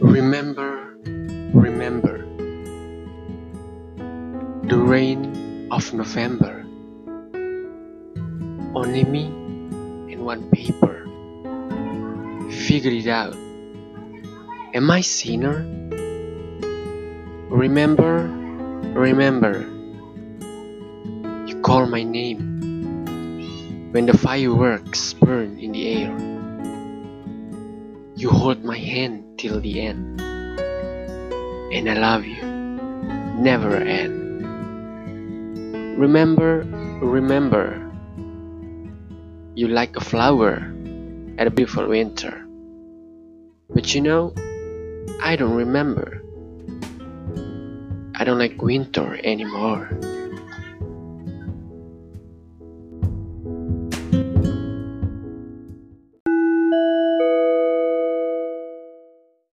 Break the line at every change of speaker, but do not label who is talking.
Remember, remember the rain of November. Only me and one paper Figure it out. Am I sinner? Remember, remember, you call my name when the fireworks burn in the air. You hold my hand till the end. And I love you, never end. Remember, remember. You like a flower at a beautiful winter. But you know, I don't remember. I don't like winter anymore.